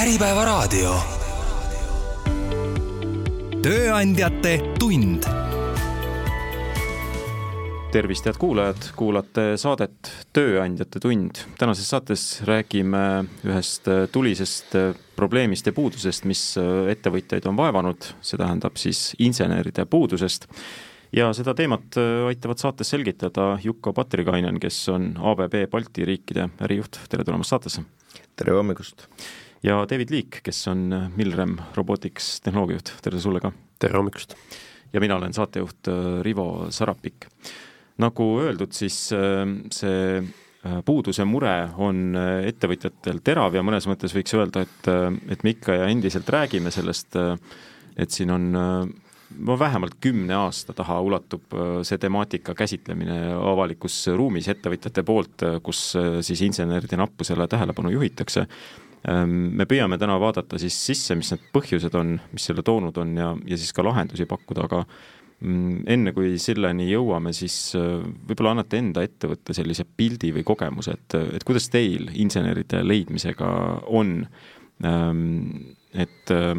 Äripäevaraadio. tööandjate tund. tervist, head kuulajad, kuulate saadet Tööandjate tund. tänases saates räägime ühest tulisest probleemist ja puudusest, mis ettevõtjaid on vaevanud, see tähendab siis inseneride puudusest ja seda teemat aitavad saates selgitada Jukka Patrikainen, kes on ABB Balti riikide ärijuht, tere tulemast saatesse! tere hommikust! Ja David Liik, kes on Milrem Robotics tehnoloogiajuht, tere sulle ka! tere hommikust! ja mina olen saatejuht äh, Rivo Sarapik. nagu öeldud, siis äh, see äh, puuduse mure on ettevõtjatel terav ja mõnes mõttes võiks öelda, et, et me ikka ja endiselt räägime sellest, et siin on no vähemalt kümne aasta taha ulatub see temaatika käsitlemine avalikus ruumis ettevõtjate poolt, kus siis inseneride nappusele tähelepanu juhitakse me püüame täna vaadata siis sisse, mis need põhjused on, mis selle toonud on ja, ja siis ka lahendusi pakkuda, aga mm, enne kui selleni jõuame, siis äh, võib-olla annate enda ettevõtte sellise pildi või kogemuse, et, et kuidas teil inseneride leidmisega on? Ehm, et äh,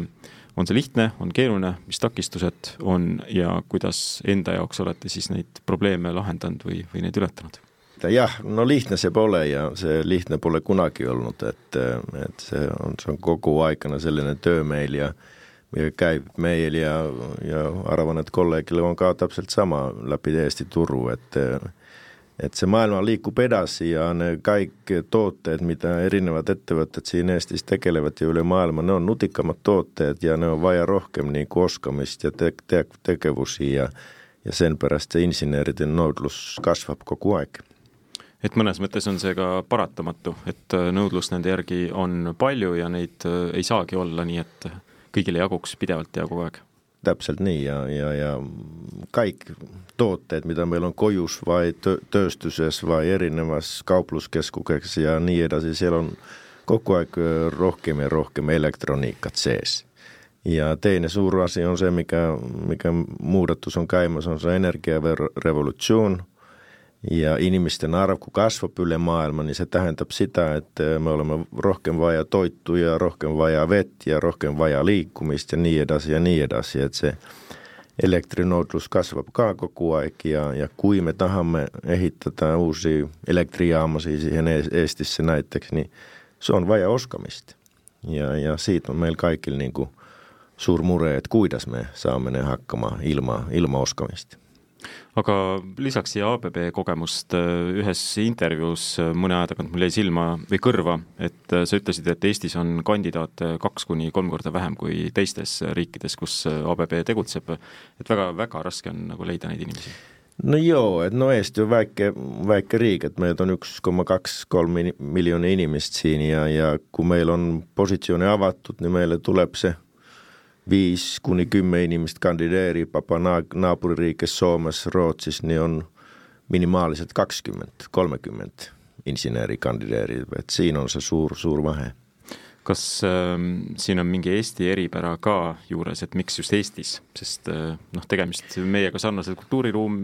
on see lihtne, on keeruline, mis takistused on ja kuidas enda jaoks olete siis neid probleeme lahendanud või, või neid ületanud? Et jah, no lihtne see pole ja see lihtne pole kunagi olnud, et, et see on, see on kogu aegane selline töö meil ja ja käib meil ja, ja arvan, et kolleegil on ka täpselt sama läbi Eesti turu, et et see maailma liigub edasi ja need kõik tooted, mida erinevad ettevõtted siin Eestis tegelevad ja üle maailma, need on nutikamad tooted ja neil on vaja rohkem nagu oskamist ja te-, te-, tegevusi ja ja seepärast see inseneride nõudlus kasvab kogu aeg et mõnes mõttes on see ka paratamatu, et äh, nõudlust nende järgi on palju ja neid äh, ei saagi olla nii, et kõigile jaguks pidevalt ja kogu aeg. täpselt nii ja, ja, ja kõik tooted, mida meil on kojus või tööstuses või erinevas kaupluskeskuses ja nii edasi, seal on kogu aeg äh, rohkem ja rohkem elektroniikat sees ja teine suur asi on see, mikä, mikä muudatus on käimas, on see energiarevolutsioon ja inimisten arv, kun kasvab üle maailma, niin se tähendab sitä, että me olemme toittu ja rohkem vaja vettä ja rohkem vaja liikkumista ja niin edasi ja niin edasi. Että se elektrinoutlus kasvaa ka koko ajan ja, ja kui me tahamme ehittää uusia elektrijaamasia siihen Eestissä näiteks, niin se on vaja oskamista. Ja, ja siitä on meillä kaikilla niin kuin suur mure, että kuidas me saamme ne hakkamaan ilma, ilma oskamista aga lisaks siia ABB kogemust äh, ühes intervjuus äh, mõne aja tagant mul jäi silma või kõrva, et äh, sa ütlesid, et Eestis on kandidaate kaks kuni kolm korda vähem kui teistes riikides, kus ABB tegutseb, et väga-väga raske on nagu leida neid inimesi. No joo, et no Eesti on väike, väike riik, et meid on üks koma kaks, kolm miljoni inimest siin ja, ja kui meil on positsioone avatud, niin meille tuleb see viis kuni kümme inimest kandideerib, aga naaberriikes Soomes, Rootsis niin on minimaalselt kakskümmend, kolmekümmend inseneri kandideerib, et siin on see suur, suur vahe. kas äh, siin on mingi Eesti eripära ka juures, et miks just Eestis, sest äh, noh, tegemist meiega sarnase kultuuriruum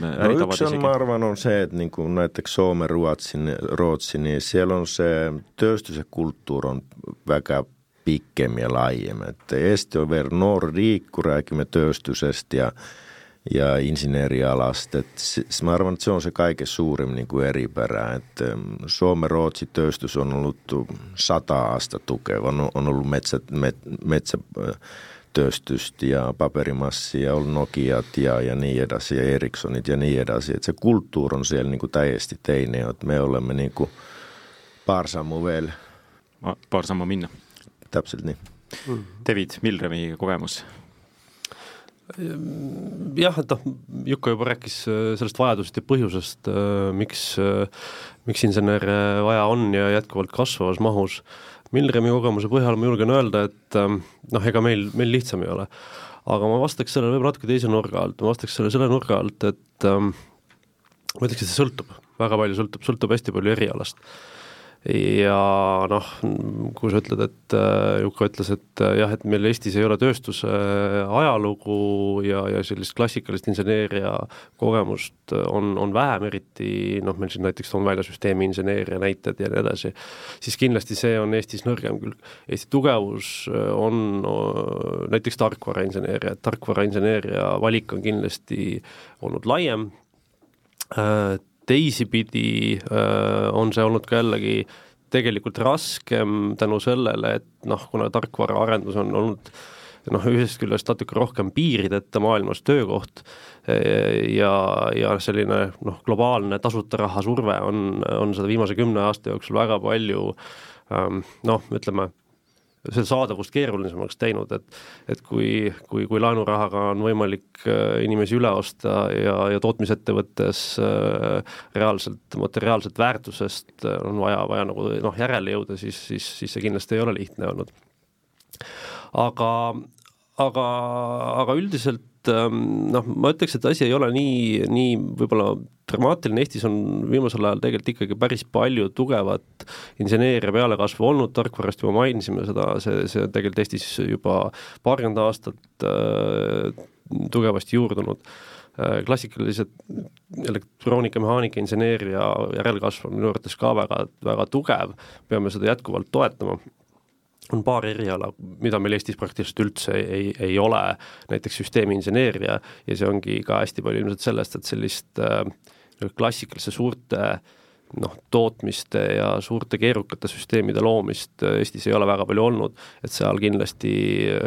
no üks on, ma arvan, on see, et niin kuin näiteks Soome, Ruotsi, Ruotsi, niin siellä on se tööstuse kulttuur on väga pikem ja laiem. Et Eesti on vielä nuori riik, kun räägimme tööstusest ja, ja insinöörialasta. Mä arvan, että se on se kaiken suurin niin kuin eripärä. Et Suomen Ruotsi tööstus on ollut sata asta tukeva, on, on ollut metsä, met, metsätööstystä ja paperimassia ollut Nokiat ja, ja niin edasi ja Ericssonit ja niin edasi. Et se kulttuur on siellä niin kuin täyesti teine, että me olemme niin kuin veel. Paar sammu minna täpselt nii mm.. David, Milremi kogemus? jah, et noh, Jukka juba rääkis äh, sellest vajadusest ja põhjusest, äh, miks, äh, miks insenere vaja on ja jätkuvalt kasvavas mahus. Milremi kogemuse põhjal ma julgen öelda, et noh, ega meil, meil lihtsam ei ole. aga ma vastaks sellele võib-olla natuke teise nurga alt, ma vastaks selle selle nurga alt, et ähm, ma ütleks, et see sõltub, väga palju sõltub, sõltub hästi palju erialast ja noh, kui sa ütled, et äh, Juka ütles, et äh, jah, et meil Eestis ei ole tööstuse äh, ajalugu ja, ja sellist klassikalist inseneeria kogemust on, on vähem, eriti noh, meil siin näiteks toon välja süsteemiinseneeria näited ja nii edasi, siis kindlasti see on Eestis nõrgem külg. Eesti tugevus on näiteks tarkvarainseneeria, et tarkvarainseneeria valik on kindlasti olnud laiem, teisipidi äh, on see olnud ka jällegi tegelikult raskem tänu sellele, et noh, kuna tarkvaraarendus on olnud noh, ühest küljest natuke rohkem piirideta maailmas töökoht äh, ja, ja selline noh, globaalne tasuta raha surve on, on seda viimase kümne aasta jooksul väga palju ähm, noh, ütleme seda saadavust keerulisemaks teinud, et et kui, kui, kui laenurahaga on võimalik äh, inimesi üle osta ja, ja tootmisettevõttes äh, reaalselt materiaalset väärtusest äh, on vaja, vaja nagu noh, järele jõuda, siis, siis, siis see kindlasti ei ole lihtne olnud. aga, aga, aga üldiselt ähm, noh, ma ütleks, et asi ei ole nii, nii võib-olla dramaatiline, Eestis on viimasel ajal tegelikult ikkagi päris palju tugevat inseneeria pealekasvu olnud, tarkvarast juba mainisime seda, see, see on tegelikult Eestis juba paarkümmend aastat äh, tugevasti juurdunud. Äh, klassikalised elektroonika, mehaanika, inseneeria järelkasv on minu arvates ka väga, väga tugev, peame seda jätkuvalt toetama on paar eriala, mida meil Eestis praktiliselt üldse ei, ei ole, näiteks süsteemiinseneeria ja see ongi ka hästi palju ilmselt sellest, et sellist äh, klassikaliste suurte noh, tootmiste ja suurte keerukate süsteemide loomist Eestis ei ole väga palju olnud, et seal kindlasti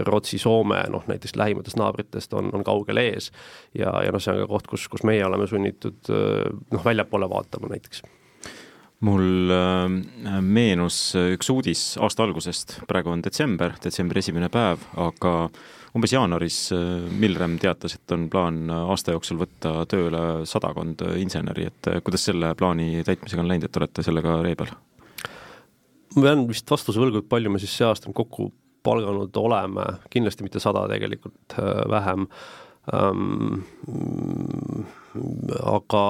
Rootsi, Soome, noh näiteks lähimatest naabritest on, on kaugel ees. ja, ja noh, see on ka koht, kus, kus meie oleme sunnitud noh, väljapoole vaatama näiteks mul äh, meenus üks uudis aasta algusest, praegu on detsember, detsembri esimene päev, aga umbes jaanuaris äh, Milrem teatas, et on plaan aasta jooksul võtta tööle sadakond inseneri, et äh, kuidas selle plaani täitmisega on läinud, et olete sellega ree peal? ma jään vist vastuse võlgu, et palju me siis see aasta kokku palganud oleme, kindlasti mitte sada, tegelikult äh, vähem ähm,. aga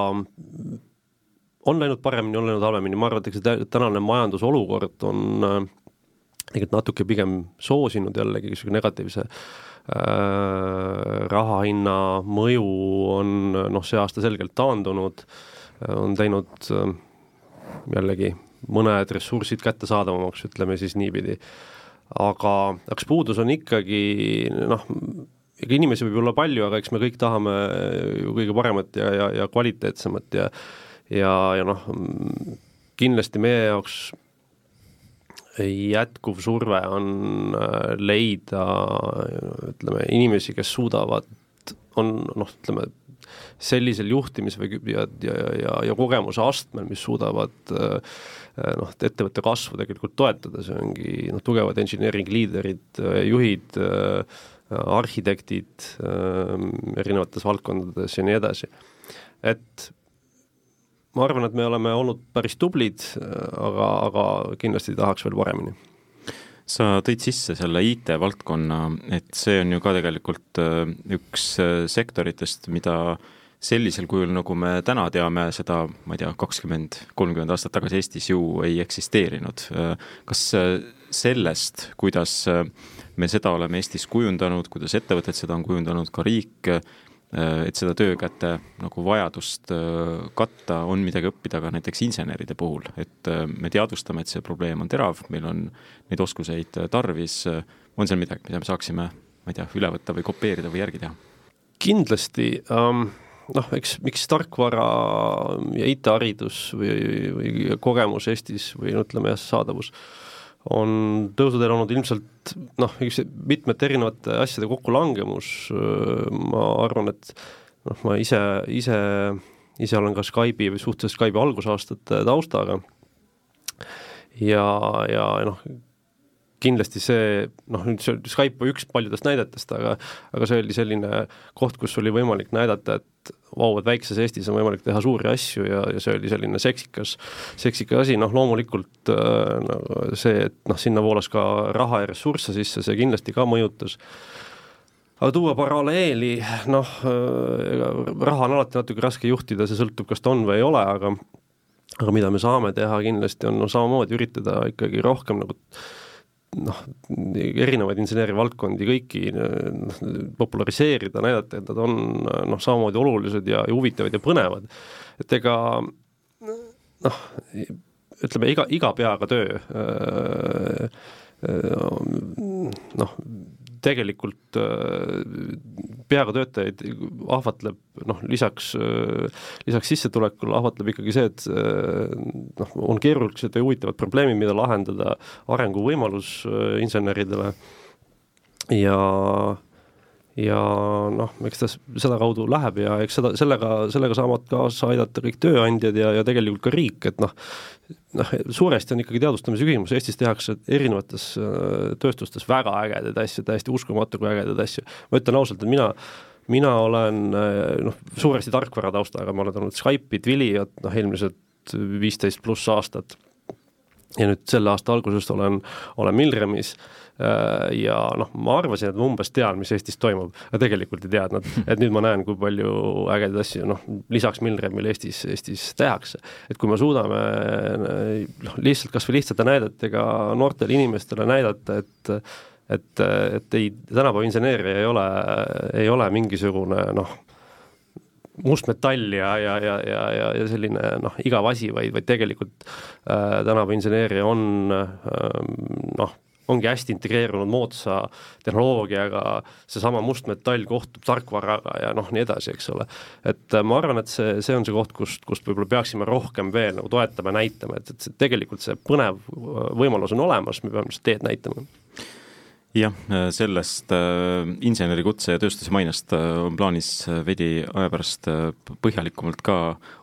on läinud paremini, on läinud halvemini, ma arvan, et eks see tänane majandusolukord on äh, tegelikult natuke pigem soosinud jällegi niisugune negatiivse äh, Äh, raha hinna mõju on noh, see aasta selgelt taandunud, on teinud äh, jällegi mõned ressursid kättesaadavamaks, ütleme siis niipidi. aga eks puudus on ikkagi noh, ega inimesi võib olla palju, aga eks me kõik tahame ju kõige paremat ja, ja, ja kvaliteetsemat ja ja, ja noh, kindlasti meie jaoks jätkuv surve on äh, leida ütleme, inimesi, kes suudavad, on noh, ütleme, sellisel juhtimis- või ja, ja, ja, ja kogemuse astmel, mis suudavad äh, noh, ettevõtte kasvu tegelikult toetada, see ongi noh, tugevad engineering liiderid, juhid, äh, arhitektid erinevates valdkondades ja nii edasi. et ma arvan, et me oleme olnud päris tublid, aga, aga kindlasti tahaks veel paremini sa tõid sisse selle IT-valdkonna, et see on ju ka tegelikult äh, üks äh, sektoritest, mida sellisel kujul, nagu me täna teame, seda ma ei tea, kakskümmend, kolmkümmend aastat tagasi Eestis ju ei eksisteerinud. Äh, kas sellest, kuidas me seda oleme Eestis kujundanud, kuidas ettevõtted seda on kujundanud, ka riik, et seda töökäte nagu vajadust äh, katta, on midagi õppida ka näiteks inseneride puhul, et äh, me teadvustame, et see probleem on terav, meil on neid oskuseid tarvis, on seal midagi, mida me saaksime, ma ei tea, üle võtta või kopeerida või järgi teha? kindlasti um noh, eks miks tarkvara ja IT-haridus või, või kogemus Eestis või no ütleme jah, saadavus on tõusuteel olnud ilmselt noh, üks mitmete erinevate asjade kokkulangemus, ma arvan, et noh, ma ise, ise, ise olen ka Skype'i või suhteliselt Skype'i algusaastate taustaga. Ja, ja noh, kindlasti see noh, nüüd see Skype on üks paljudest näidetest, aga aga see oli selline koht, kus oli võimalik näidata, et vau, et väikses Eestis on võimalik teha suuri asju ja, ja see oli selline seksikas, seksikas asi, noh loomulikult äh, no, see, et noh, sinna voolas ka raha ja ressursse sisse, see kindlasti ka mõjutas. Aga tuua paralleeli, noh, äh, raha on alati natuke raske juhtida, see sõltub, kas ta on või ei ole, aga aga mida me saame teha kindlasti, on no samamoodi üritada ikkagi rohkem nagu noh, erinevaid inseneerivaldkondi kõiki noh, populariseerida, näidata, et nad on noh, samamoodi olulised ja, ja huvitavad ja põnevad. et ega noh, ütleme iga, iga peaga töö noh, tegelikult peaga töötajaid ahvatleb noh, lisaks, lisaks sissetulekule ahvatleb ikkagi see, et noh, on keerulised ja huvitavad probleemid, mida lahendada, arenguvõimalus inseneridele. Ja ja noh, eks ta sedakaudu läheb ja eks seda, sellega, sellega saavad kaasa aidata kõik tööandjad ja, ja tegelikult ka riik, et noh, noh, suuresti on ikkagi teadvustamise küsimus, Eestis tehakse erinevates äh, tööstustes väga ägedaid asju, täiesti uskumatu kui ägedaid asju. ma ütlen ausalt, et mina mina olen äh, noh, suuresti tarkvara taustaga, ma olen olnud Skype'i, Twilly'd, noh eelmised viisteist pluss aastat. Ja nüüd selle aasta algusest olen, olen Milremis. äh, ja noh, ma arvasin, et ma umbes tean, mis Eestis toimub, aga tegelikult ei teadnud, et nüüd ma näen, kui palju ägedaid asju noh, lisaks Milremile Eestis, Eestis tehakse. et kui me suudame noh, lihtsalt kas või lihtsate näidetega noortele inimestele näidata, et et, et ei, tänapäeva inseneeria ei ole, ei ole mingisugune noh, mustmetall ja, ja, ja, ja, ja, ja selline noh, igav asi, vaid, vaid tegelikult äh, tänapäeva inseneeria on äh, noh, ongi hästi integreerunud moodsa tehnoloogiaga, seesama mustmetall kohtub tarkvaraga ja noh, nii edasi, eks ole. et äh, ma arvan, et see, see on see koht, kust, kust võib-olla peaksime rohkem veel nagu toetama ja näitama, et, et see, tegelikult see põnev äh, võimalus on olemas, me peame seda teed näitama jah, sellest äh, insenerikutse ja tööstuse mainest on plaanis veidi aja pärast põhjalikumalt ka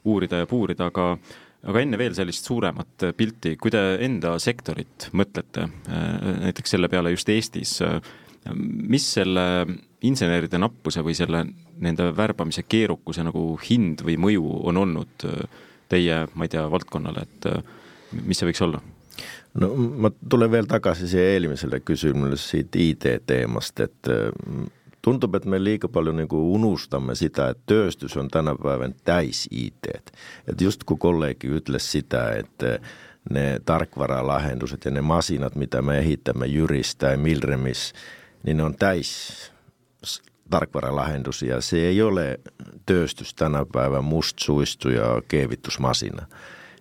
uurida ja puurida, aga aga enne veel sellist suuremat pilti, kui te enda sektorit mõtlete, näiteks selle peale just Eestis, mis selle inseneride nappuse või selle, nende värbamise keerukuse nagu hind või mõju on olnud teie, ma ei tea, valdkonnale, et mis see võiks olla? no ma tulen veel tagasi siia eelmisele küsimusele siit ID-teemast, et mm, tundub, et me liiga palju nagu unustame seda, et tööstus on tänapäeval täis IT-d. et just kui kolleeg ütles seda, et eh, ne tarkvaralahendused ja ne masinad, mida me ehitame Jüris tai Milremis, niin ne on täis tarkvaralahendusi ja se ei ole tööstus tänä päivän mustsuistu ja keevitusmasina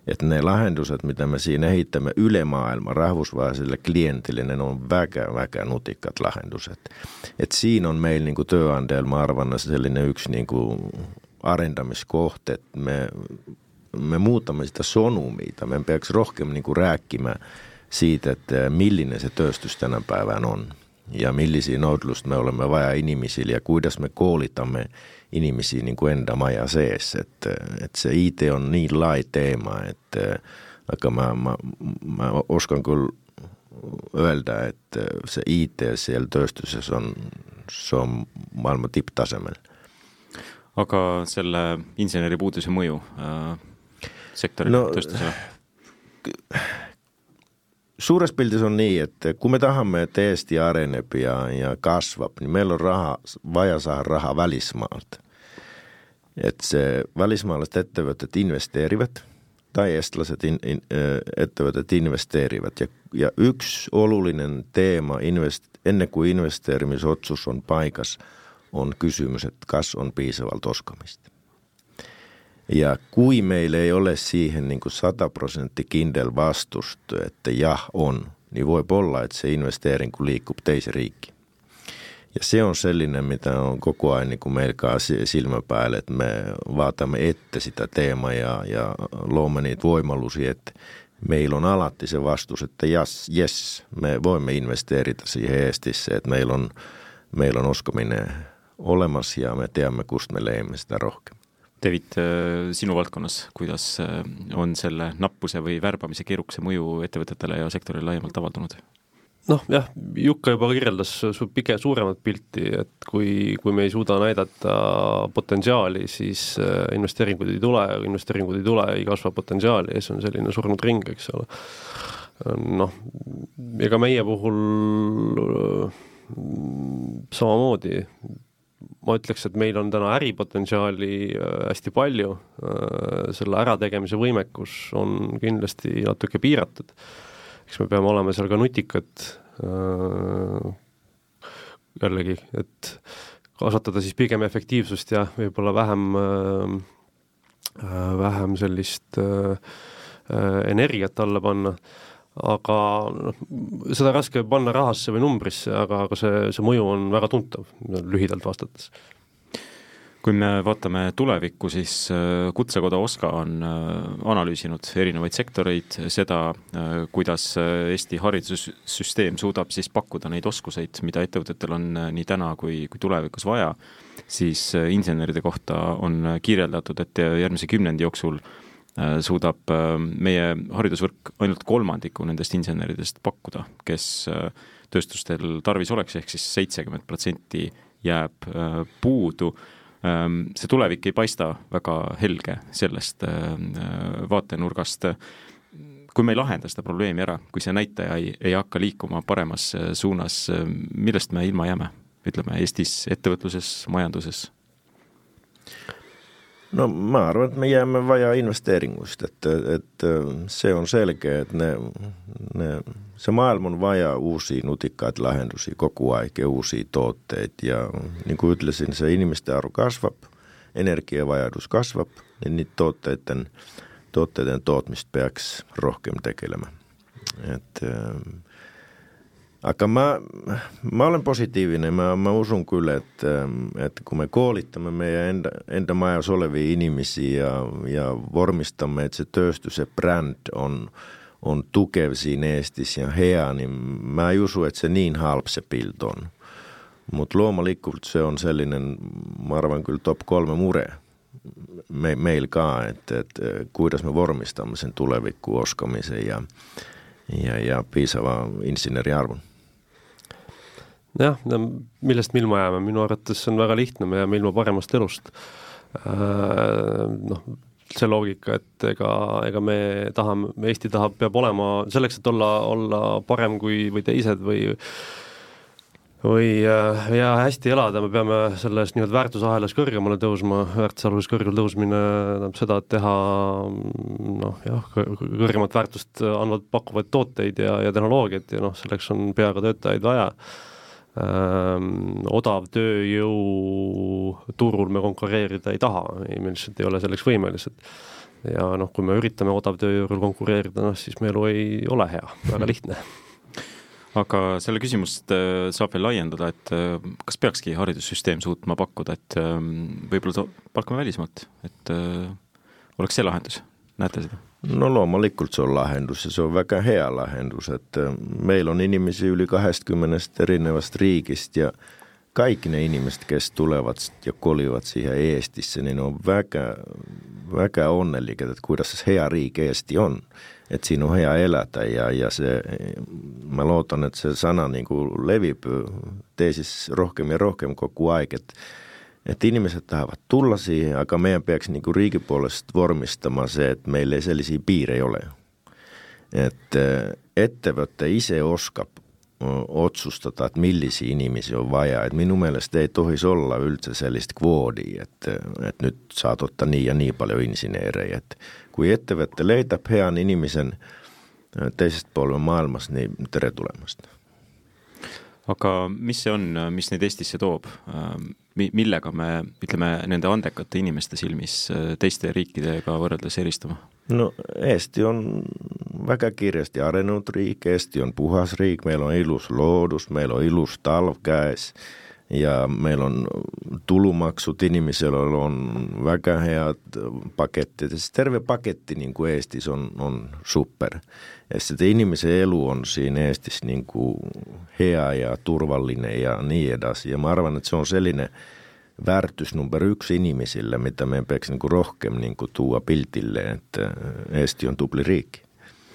että ne lahendukset, mitä me siinä ehittämme ylemaailman rahvusvaiselle klientille, ne on väkä, väkä nutikkat lahendukset. Et siinä on meillä niin työantajalla, mä arvan, sellainen yksi niin kuin arendamiskohte, että me, me muutamme sitä sonumia. Me peaks rohkeammin niin rääkkimään siitä, että millinen se tööstys tänä päivän on ja millisiä noudlusta me olemme vaja inimisille ja kuidas me koolitamme inimisiä niin kuin enda maja sees, että, että se IT on niin lai teema, että aga mä, mä, mä oskan kyllä öelda, että se IT siellä tööstuses on, se on maailma tipptasemel. aga selle inseneripuuduse mõju äh, sektorile no,, tööstusele? suures pildis on nii, että kun me tahame, että Eesti ja, ja kasvab, niin meillä on raha, vaja saada raha välismaalta. Että se välismaalaiset ettevõtted investeerivat tai estlaset in, in, ettevõtted investeerivat ja, ja yksi olullinen teema invest, ennen kuin investeerimisotsus on paikas, on kysymys, että kas on piisavalt oskamista. Ja kui meillä ei ole siihen niin kuin 100 prosentti kindel vastusta, että ja on, niin voi olla, että se investeerin kun liikkuu teise riikki. Ja se on sellainen, mitä on koko ajan niin kuin meillä silmä päälle, että me vaatamme ette sitä teemaa ja, ja luomme niitä voimallusia, että meillä on alatti se vastus, että jas, yes, me voimme investeerita siihen Eestissä, että meillä on, meillä on oskaminen olemassa ja me tiedämme, kust me leimme sitä rohkeammin. David, äh, sinu valdkonnas, kuidas äh, on selle nappuse või värbamise keerukuse mõju ettevõtetele ja sektorile laiemalt avaldunud? noh jah, Jukka juba kirjeldas su pigem suuremat pilti, et kui, kui me ei suuda näidata potentsiaali, siis äh, investeeringuid ei tule, investeeringuid ei tule, ei kasva potentsiaali ja see on selline surnud ring, eks ole. noh, ega meie puhul samamoodi ma ütleks, et meil on täna äripotentsiaali hästi palju, selle ärategemise võimekus on kindlasti natuke piiratud. eks me peame olema seal ka nutikad, jällegi, et kasvatada siis pigem efektiivsust ja võib-olla vähem, vähem sellist energiat alla panna aga noh, seda raske panna rahasse või numbrisse, aga, aga see, see mõju on väga tuntav, lühidalt vastates. kui me vaatame tulevikku, siis äh, Kutsekoda OSKA on äh, analüüsinud erinevaid sektoreid, seda, äh, kuidas Eesti haridussüsteem suudab siis pakkuda neid oskuseid, mida ettevõtetel on nii täna kui, kui tulevikus vaja, siis inseneride kohta on kirjeldatud, et järgmise kümnendi jooksul suudab äh, meie haridusvõrk ainult kolmandiku nendest inseneridest pakkuda, kes äh, tööstustel tarvis oleks, ehk siis seitsekümmend protsenti jääb puudu. Ähm, see tulevik ei paista väga helge sellest vaatenurgast. kui me ei lahenda seda probleemi ära, kui see näitaja ei, ei hakka liikuma paremas suunas, millest me ilma jääme, ütleme Eestis ettevõtluses, majanduses? No ma arvan, et me jääme vaja investeeringust, et, et see on selge, et ne, ne, see maailm on vaja uusi nutikaid lahendusi kogu aeg ja uusi tooteid ja niin kuin ütlesin, see inimeste arv kasvab, energiavajadus kasvab ja niitä tootteiden, tootteiden tootmist peaks rohkem tegelema. Et, aga ma, ma olen positiivinen, mä, mä usun kyllä, että, että kun me koolitamme meidän enda, enda majas olevia ihmisiä ja, ja vormistamme, että se tööstys, se brand on, on tukev siinä Eestis ja hea, niin mä ei usu, että se niin halp se pilt on. Mutta luomalikult se on sellainen, mä arvan kyllä top kolme mure me, meillä ka, että, että kuidas me vormistamme sen tulevikku oskamisen ja, ja, ja piisava insinööriarvon jah, millest me ilma jääme, minu arvates see on väga lihtne, me jääme ilma paremast elust. Äh, noh, see loogika, et ega, ega me tahame, Eesti tahab, peab olema selleks, et olla, olla parem kui, või teised või või äh, ja hästi elada, me peame selles nii-öelda väärtusahelas kõrgemale tõusma, väärtusahelas kõrgele tõusmine tähendab seda, et teha noh jah, kõrgemat väärtust andvad, pakkuvaid tooteid ja, ja tehnoloogiat ja noh, selleks on peaga töötajaid vaja odav tööjõu turul me konkureerida ei taha, me lihtsalt ei ole selleks võimelised. ja noh, kui me üritame odavtööjõul konkureerida, noh siis meie elu ei ole hea, väga lihtne aga selle küsimust saab veel laiendada, et kas peakski haridussüsteem suutma pakkuda, et võib-olla palkame välismaalt, et oleks see lahendus, näete seda? No loomulikult se on lahendus ja se on väga hea lahendus, että meillä on inimisiä yli 20 erinevästä riikistä ja kaikki ne ihmiset, kes tulevat ja kolivat siihen Eestissä, niin on väga, väga onnelliket, että kuidas hea riik Eesti on. Että siinä on hea elätä ja, ja se, mä lootan, että se sana niin kuin levipyy teisis rohkem ja rohkem koko aik, että että ihmiset tahavat tulla siihen, aga meidän peaks niin kuin riigi puolesta vormistamaan se, että meillä ei sellaisia piirejä ole. Että ettevõte ise oskab otsustada, että millisiä inimisiä on vaja. Et minun mielestä ei tohis olla üldse sellist kvoodi, että, että nyt saat ottaa niin ja niin paljon insinöörejä. Et kui ettevõte leitab hean inimisen teisest poolel maailmas, niin tere tulemast aga mis see on, mis neid Eestisse toob, mi-, millega me, ütleme, nende andekate inimeste silmis teiste riikidega võrreldes eristuma? no Eesti on väga kiiresti arenenud riik, Eesti on puhas riik, meil on ilus loodus, meil on ilus talv käes ja meil on tulumaksud inimesel on väga head pakettid, siis terve paketti niin kuin Eestis on, on super. Ja sitten ihmisen elu on siinä Eestis niin kuin hea ja turvallinen ja niin edas. Ja mä arvan, että se on sellainen väärtys number yksi ihmisille, mitä meidän pitäisi niin kuin rohkem niin kuin tuua piltille, että Eesti on tubli riik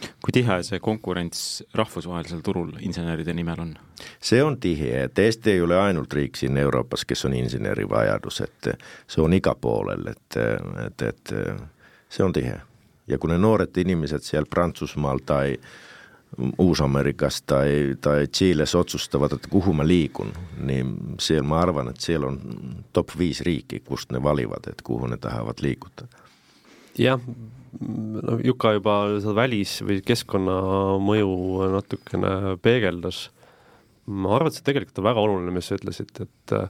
kui tihe see konkurents rahvusvahelisel turul inseneride nimel on? see on tihe, et Eesti ei ole ainult riik siin Euroopas, kes on insenerivajadus, et see on iga poolel, et, et, et see on tihe. ja kui ne noored inimesed seal Prantsusmaal tai Uus-Ameerikas tai, tai Chiles otsustavat, että kuhu mä liikun, niin siellä mä arvan, että siellä on top 5 riiki, kust ne valivat, että kuhu ne tahavad liikuta. jah, no Juka juba seda välis- või keskkonnamõju natukene peegeldas. ma arvan, et see tegelikult on väga oluline, mis sa ütlesid, et äh,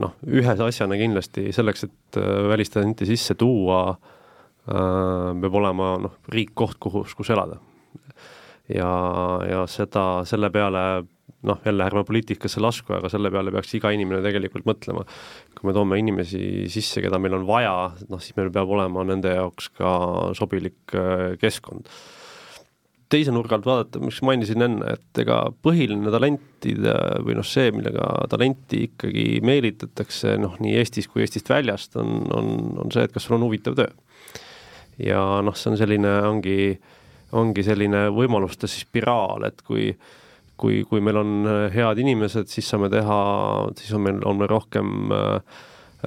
noh, ühe asjana kindlasti selleks, et äh, välistalenti sisse tuua, äh, peab olema noh, riik, koht, kuhu, kus elada ja, ja seda, selle peale noh, jälle ärme poliitikasse lasku, aga selle peale peaks iga inimene tegelikult mõtlema. kui me toome inimesi sisse, keda meil on vaja, noh siis meil peab olema nende jaoks ka sobilik äh, keskkond. teise nurga alt vaadata, mis mainisin enne, et ega põhiline talentide või noh, see, millega talenti ikkagi meelitatakse noh, nii Eestis kui Eestist väljast, on, on, on see, et kas sul on huvitav töö. ja noh, see on selline, ongi äh, ongi selline võimaluste spiraal, et kui kui, kui meil on äh, head inimesed, siis saame teha, siis on meil, on meil rohkem äh,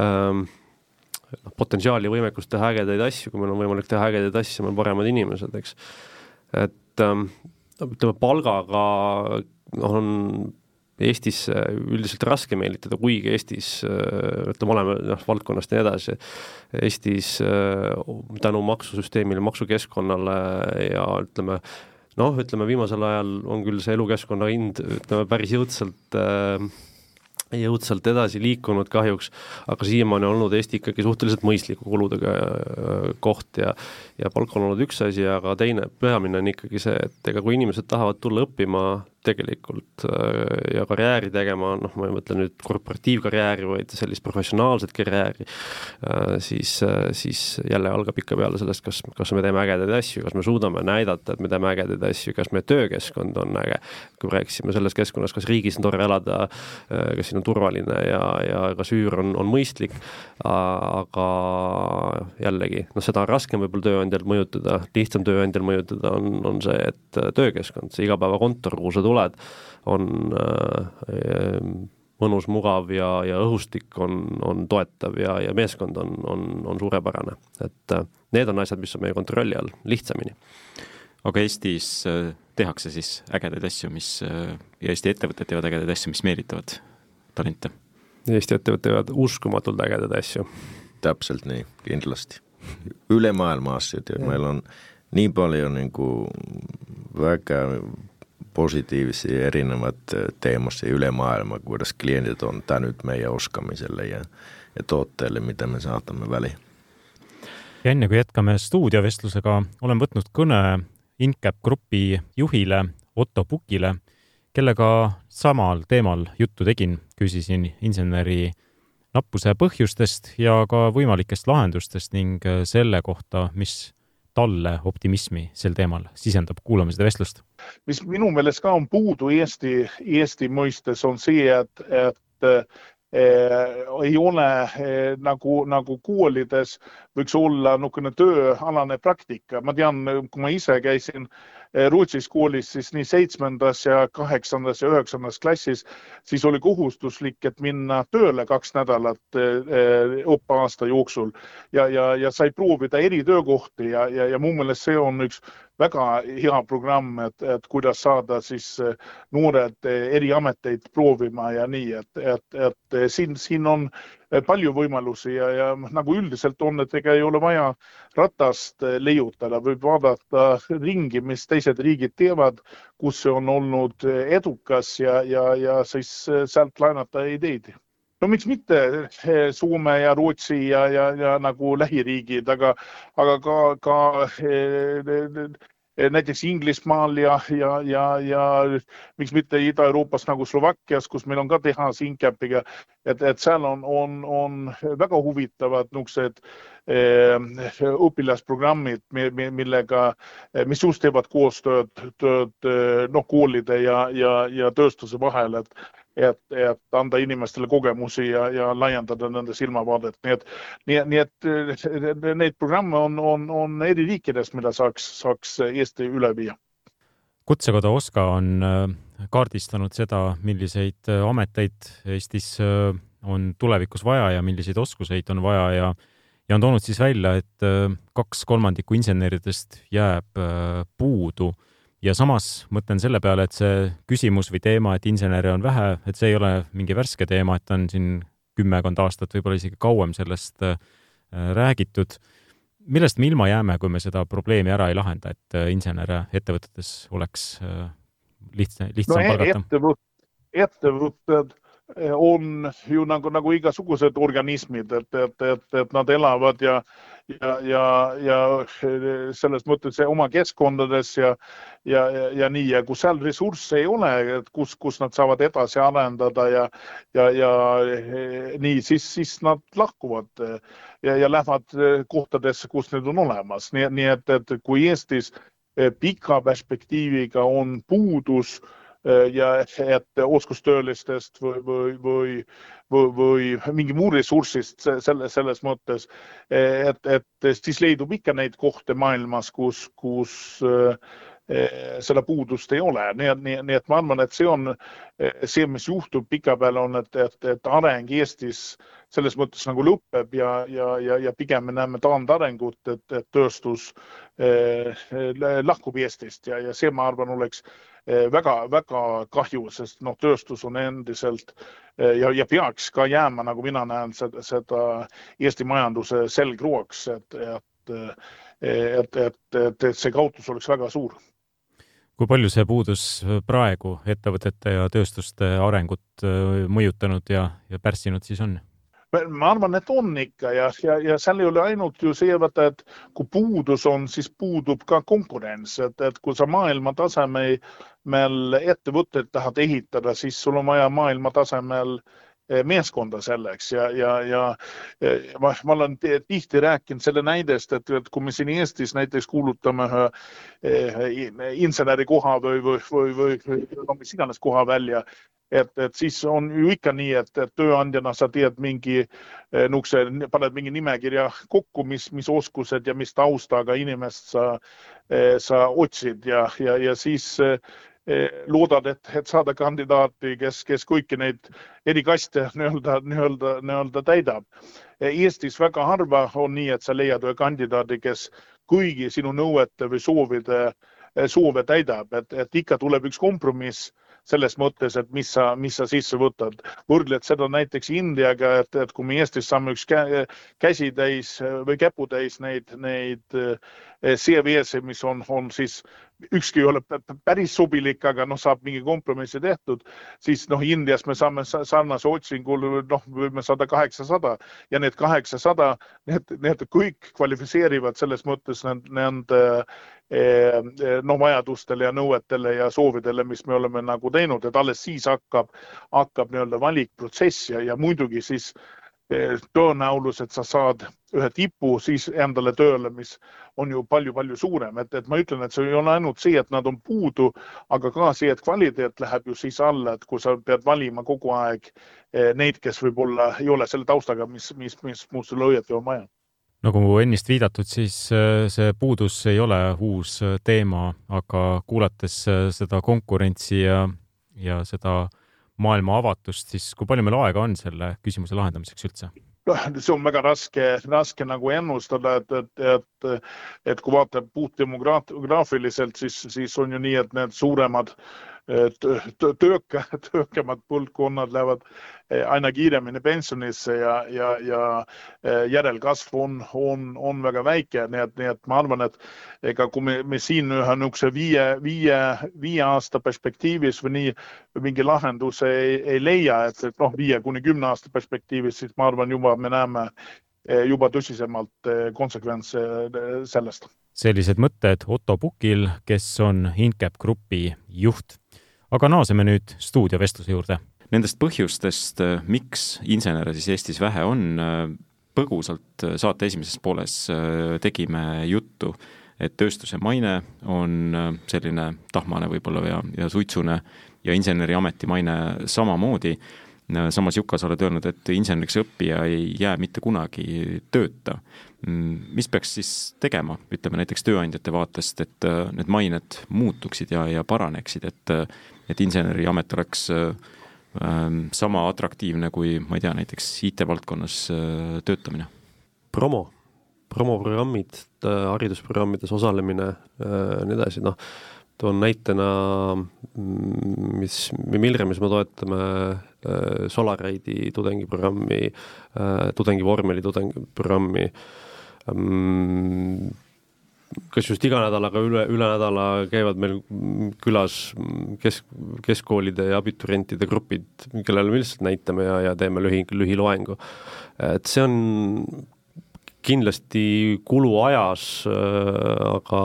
äh, potentsiaali, võimekust teha ägedaid asju, kui meil on võimalik teha ägedaid asju, meil on paremad inimesed, eks. et ähm, ütleme, palgaga on Eestisse üldiselt raske meelitada, kuigi Eestis ütleme, oleme noh, valdkonnast ja nii edasi, Eestis tänu maksusüsteemile, maksukeskkonnale ja ütleme, noh, ütleme viimasel ajal on küll see elukeskkonna hind, ütleme päris jõudsalt äh, jõudsalt edasi liikunud kahjuks, aga siiamaani on olnud Eesti ikkagi suhteliselt mõistliku kuludega äh, koht ja ja palk on olnud üks asi, aga teine, peamine on ikkagi see, et ega kui inimesed tahavad tulla õppima tegelikult äh, ja karjääri tegema, noh, ma ei mõtle nüüd korporatiivkarjääri, vaid sellist professionaalset karjääri, äh, siis, äh, siis jälle algab ikka peale sellest, kas, kas me teeme ägedaid asju, kas me suudame näidata, et me teeme ägedaid asju, kas meie töökeskkond on äge. kui me rääkisime selles keskkonnas, kas riigis on tore elada, kas siin on turvaline ja, ja kas üür on, on mõistlik, aga jällegi, noh, seda on raskem võib-olla tööandjal mõjutada, lihtsam tööandjal mõjutada on, on see, et töökeskkond, see igapäevakontor, kuhu sa tuled, tuled, on äh, mõnus, mugav ja, ja õhustik on, on toetav ja, ja meeskond on, on, on suurepärane. et äh, need on asjad, mis on meie kontrolli all lihtsamini. aga Eestis äh, tehakse siis ägedaid asju, mis ja Eesti ettevõtted teevad ägedaid asju, mis meelitavad talente? Eesti ettevõtted teevad uskumatult ägedaid asju. täpselt nii, kindlasti. üle maailma asjad ja meil on nii palju nagu väga positiivisia erinevat teemosia üle maailma, kuidas kliendid on tänud meie oskamisele ja, ja tooteele, mida me saadame väli. ja enne kui jätkame stuudiovestlusega, olen võtnud kõne Incap Grupi juhile Otto Pukile, kellega samal teemal juttu tegin, küsisin inseneri nappuse põhjustest ja ka võimalikest lahendustest ning selle kohta, mis talle optimismi sel teemal sisendab, kuulame seda vestlust. mis minu meelest ka on puudu Eesti, Eesti mõistes, on see, et, et eh, ei ole eh, nagu, nagu koolides võiks olla niisugune tööalane praktika. ma tean, kui ma ise käisin Eh, Rootsis koolis siis nii seitsmendas ja kaheksandas ja üheksandas klassis, siis oli kohustuslik, et minna tööle kaks nädalat eh, eh, õppeaasta jooksul. Ja, ja, ja sai proovida eri töökohti ja, ja, ja mu meelest see on üks väga hea programm, et, et kuidas saada siis eh, noored eh, eri ameteid proovima ja nii, et, et, et eh, siin, siin on palju võimalusi ja, ja nagu üldiselt on, et ega ei ole vaja ratast leiutada, võib vaadata ringi, mis teised riigid teevad, kus see on olnud edukas ja, ja, ja siis sealt laenata ideid. No miks mitte Soome ja Rootsi ja, ja, ja nagu lähiriigid, aga, aga ka, ka näiteks Inglismaal ja, ja, ja, ja miks mitte Ida-Euroopas nagu Slovakkias, kus meil on ka tehas Incapiga, et, et seal on, on, on väga huvitavad niisugused eh, õpilasprogrammid, millega, mis just teevad koostööd, tööd noh, koolide ja, ja, ja tööstuse vahel, et et, et anda inimestele kogemusi ja, ja laiendada nende silmavaadet, nii et, nii, nii et neid programme on, on, on eri riikides, mida saaks, saaks Eesti üle viia. kutsekoda OSKA on äh, kaardistanud seda, milliseid äh, ameteid Eestis on tulevikus vaja ja milliseid oskuseid on vaja ja ja on toonud siis välja, et kaks kolmandikku inseneridest jääb puudu ja samas mõtlen selle peale, et see küsimus või teema, et insenere on vähe, et see ei ole mingi värske teema, et on siin kümmekond aastat, võib-olla isegi kauem sellest äh, räägitud. millest me ilma jääme, kui me seda probleemi ära ei lahenda, et äh, insenere ettevõtetes oleks äh, lihtsam, lihtsam no, palgata? ettevõt-, ettevõtted on ju nagu, nagu igasugused organismid, et, et, et, et nad elavad ja, ja, ja, ja selles mõttes oma keskkondades ja, ja, ja, nii. Ja kus seal ressursse ei ole, et kus, kus nad saavad edasi arendada ja, ja, ja nii, siis, siis nad lahkuvad ja, ja lähevad kohtadesse, kus need on olemas, nii, nii et, et kui Eestis pika perspektiiviga on puudus Äh, ja et oskustöölistest või, või, või, või, või mingi muu ressursist selle, selles mõttes, et, et siis leidub ikka neid kohti maailmas, kus, kus äh, seda puudust ei ole, nii et, nii, nii et ma arvan, et see on see, mis juhtub pikapeale, on, et, et, et areng Eestis selles mõttes nagu lõpeb ja, ja, ja, ja pigem me näeme taandarengut, et, et tööstus eh, lahkub Eestist ja, ja see, ma arvan, oleks väga-väga eh, kahju, sest noh, tööstus on endiselt eh, ja, ja peaks ka jääma, nagu mina näen seda, seda Eesti majanduse selgrooks, et, et, eh, et, et, et, et see kaotus oleks väga suur. Kui palju see puudus praegu ettevõtete ja tööstuste arengut mõjutanud ja, ja pärssinud siis on? ma arvan, et on ikka ja, ja, ja seal ei ole ainult ju see, vaata, et kui puudus on, siis puudub ka konkurents, et, et kui sa maailma tasemel ettevõtteid tahad ehitada, siis sul on vaja maailma tasemel eh, meeskonda selleks ja, ja, ja ma, ma olen tihti rääkinud selle näidest, et, et kui me siin Eestis näiteks kuulutame ühe eh, insenerikoha või, või, või, või, või no mis iganes koha välja, et, et siis on ju ikka nii, et, et tööandjana sa teed mingi eh, niisuguse, paned mingi nimekirja kokku, mis, mis oskused ja mis taustaga inimest sa, eh, sa otsid ja, ja, ja siis eh, loodad, et, et saada kandidaati, kes, kes kõiki neid eri kaste nii-öelda, nii-öelda, nii-öelda täidab. Eestis väga harva on nii, et sa leiad ühe kandidaadi, kes kõigi sinu nõuete või soovide, soove täidab, et, et ikka tuleb üks kompromiss selles mõttes, et mis sa, mis sa sisse võtad. võrdled seda näiteks Indiaga, et, et kui me Eestis saame üks käsitäis või käputäis neid, neid eh, CV-sid, mis on, on siis ükski ei ole päris sobilik, aga noh, saab mingi kompromissi tehtud, siis noh, Indias me saame sarnase otsingul noh, võime saada kaheksasada ja need kaheksasada, need, need kõik kvalifitseerivad selles mõttes nende eh, no vajadustele ja nõuetele ja soovidele, mis me oleme nagu teinud, et alles siis hakkab, hakkab nii-öelda valikprotsess ja, ja muidugi siis tõenäolus, et sa saad ühe tipu siis endale tööle, mis on ju palju-palju suurem, et, et ma ütlen, et see ei ole ainult see, et nad on puudu, aga ka see, et kvaliteet läheb ju siis alla, et kui sa pead valima kogu aeg eh, neid, kes võib-olla ei ole selle taustaga, mis, mis, mis mul sulle õieti on vaja nagu ennist viidatud, siis eh, see puudus ei ole uus eh, teema, aga kuulates seda konkurentsi ja, ja seda maailma avatust, siis kui palju meil aega on selle küsimuse lahendamiseks üldse? see on väga raske, raske nagu ennustada, et, et, et, et kui vaatad puhtdemograafiliselt, siis, siis on ju nii, et need suuremad tööka, töökamad põlvkonnad lähevad eh, aina kiiremini pensionisse ja, ja, ja eh, järelkasv on, on, on väga väike, nii et, nii et ma arvan, et ega kui me, me siin ühe niisuguse viie, viie, viie aasta perspektiivis või nii mingi lahenduse ei, ei leia, et, et noh, viie kuni kümne aasta perspektiivis, siis ma arvan, juba me näeme eh, juba tõsisemalt konsekventse sellest. Sellised mõtted Otto Pukil, kes on Incap Grupi juht aga naaseme nüüd stuudiovestluse juurde. Nendest põhjustest, äh, miks insenere siis Eestis vähe on, äh, põgusalt äh, saate esimeses pooles tegime juttu, et tööstuse maine on selline tahmane võib-olla ja, ja suitsune ja inseneriameti maine samamoodi samas Juka, sa oled öelnud, et inseneriks õppija ei jää mitte kunagi tööta. Mm, mis peaks siis tegema, ütleme näiteks tööandjate vaatest, et need mained muutuksid ja, ja paraneksid, et et inseneriamet oleks ähm, sama atraktiivne kui ma ei tea, näiteks IT-valdkonnas äh, töötamine? promo, promoprogrammid, äh, haridusprogrammides osalemine, äh, nii edasi, noh, toon näitena, mis, Milremis me toetame äh, Solaride'i tudengiprogrammi, tudengi vormeli tudengiprogrammi, mm, kas just iga nädalaga üle, üle nädala käivad meil külas kesk, keskkoolide ja abiturientide grupid, kellele me lihtsalt näitame ja, ja teeme lühi, lühiloengu. et see on kindlasti kulu ajas, aga,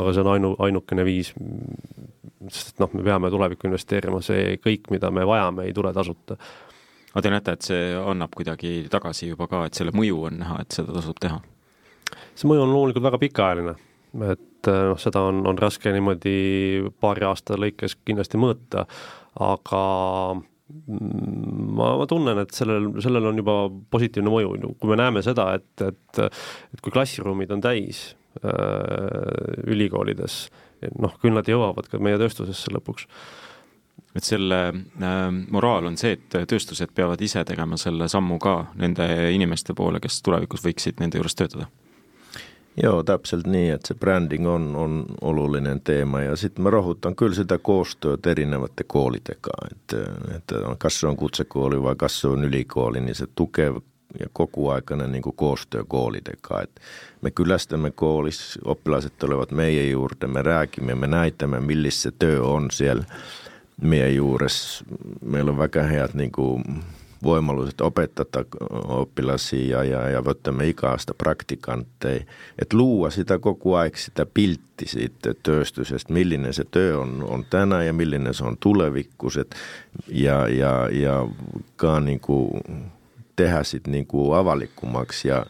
aga see on ainu, ainukene viis, sest noh, me peame tulevikku investeerima, see kõik, mida me vajame, ei tule tasuta. aga te näete, et see annab kuidagi tagasi juba ka, et selle mõju on näha, et seda tasub teha? see mõju on loomulikult väga pikaajaline, et noh, seda on, on raske niimoodi paari aasta lõikes kindlasti mõõta, aga ma, ma tunnen, et sellel, sellel on juba positiivne mõju, kui me näeme seda, et, et, et kui klassiruumid on täis äh, ülikoolides, noh, küll nad jõuavad ka meie tööstusesse lõpuks. Et selle äh, moraal on see, et tööstused peavad ise tegema selle sammu ka nende inimeste poole, kes tulevikus võiksid nende juures töötada Joo, täpselt niin, että se branding on, on olullinen teema ja sitten mä rohutan kyllä sitä koostyötä erinevät koolitekaan, että, että kas se on kutsekooli vai kas on ylikooli, niin se tukee ja koko aikana niin koostyö koolitekaan. Et me kylästämme koolis, oppilaiset tulevat meidän juurde, me rääkimme, me näitämme, millis se työ on siellä meidän juures. Meillä on väkä heät niin kuin voimalliset opettaa oppilasia ja, ja võtamme ikäistä praktikantteja. Että luua sitä koko ajan sitä piltti siitä työstyksestä, millinen se työ on, on tänään ja millinen se on tulevikkuset. Ja, ja, ja ka niin kuin tehdä sitten niin kuin ja,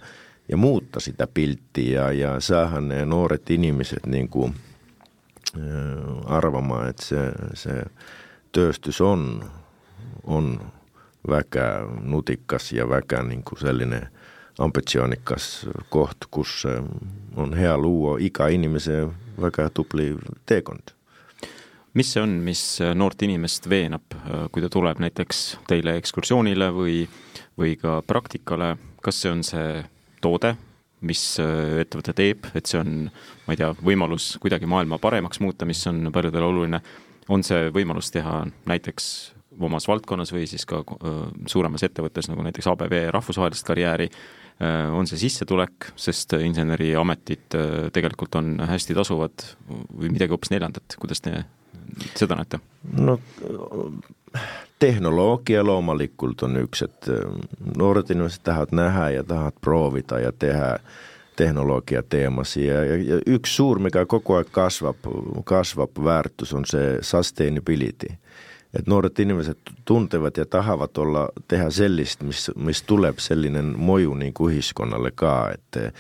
ja muuttaa sitä pilttiä ja, ja saahan ne nuoret ihmiset niin kuin, arvamaan, että se, se työstys on, on väkä nutikas ja väkä niin kuin sellainen ambitsioonikas koht, kus on hea luua iga inimese väga tubli teekond. mis see on, mis noort inimest veenab, kui ta tuleb näiteks teile ekskursioonile või, või ka praktikale, kas see on see toode, mis ettevõte teeb, et see on, ma ei tea, võimalus kuidagi maailma paremaks muuta, mis on paljudele oluline, on see võimalus teha näiteks omas valdkonnas või siis ka suuremas ettevõttes, nagu näiteks ABV rahvusvahelist karjääri, on see sissetulek, sest inseneriametid tegelikult on hästi tasuvad või midagi hoopis neljandat, kuidas te seda näete? no tehnoloogia loomulikult on üks, et noored inimesed tahavad näha ja tahavad proovida ja teha tehnologia teemasi ja, ja, ja üks suur, mikä koko aeg kasvab, kasvab väärtus on see sustainability että nuoret ihmiset tuntevat ja tahavat olla, tehdä sellistä, missä, missä tulee sellainen moju niin kuin ühiskonnalle ka, että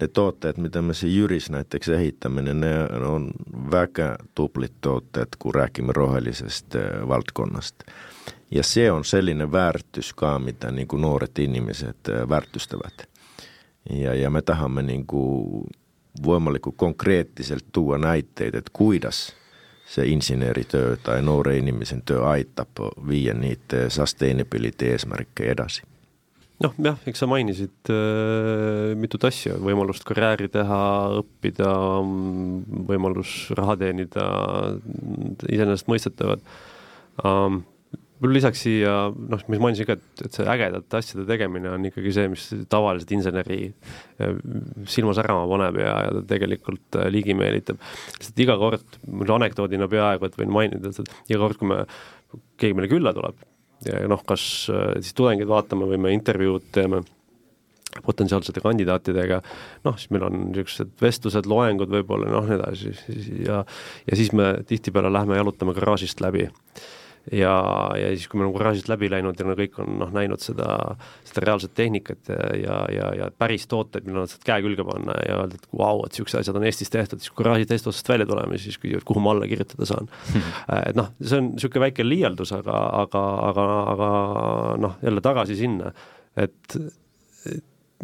ne tuotteet, mitä me se Jyris näiteks ehittäminen, ne on väkä tuplit tuotteet, kun rääkimme rohellisesta eh, valtkonnasta. Ja se on sellainen väärtys ka, mitä niin kuin nuoret ihmiset eh, väärtystävät. Ja, ja me tahamme niin kuin voimalliku konkreettisesti tuua näitteitä, että kuidas – se insinöörityö tai noore inimisen työ aitab viia niitä sustainability eesmärke edasi? noh, jah, eks sa mainisid äh, mitut asja, võimalust karjääri teha, õppida, võimalus raha teenida, iseenesestmõistetavad um, mul lisaks siia, noh, mis mainisin ka, et, et see ägedate asjade tegemine on ikkagi see, mis tavaliselt inseneri äh, silma särama paneb ja, ja ta tegelikult äh, ligi meelitab. sest iga kord, mul anekdoodina peaaegu, et võin mainida, et iga kord, kui me, keegi meile külla tuleb ja noh, kas äh, siis tudengid vaatame või me intervjuud teeme potentsiaalsete kandidaatidega, noh, siis meil on niisugused vestlused, loengud võib-olla, noh, nii edasi ja ja siis me tihtipeale lähme jalutame garaažist läbi ja, ja siis, kui me oleme garaažist läbi läinud ja no kõik on noh, näinud seda, seda reaalset tehnikat ja, ja, ja, ja päris tooteid, mille nad saavad käe külge panna ja öelda, et vau, et niisugused asjad on Eestis tehtud, siis kui garaaži teisest otsast välja tuleme, siis küsivad, kuhu ma alla kirjutada saan et noh, see on niisugune väike liialdus, aga, aga, aga, aga noh, jälle tagasi sinna, et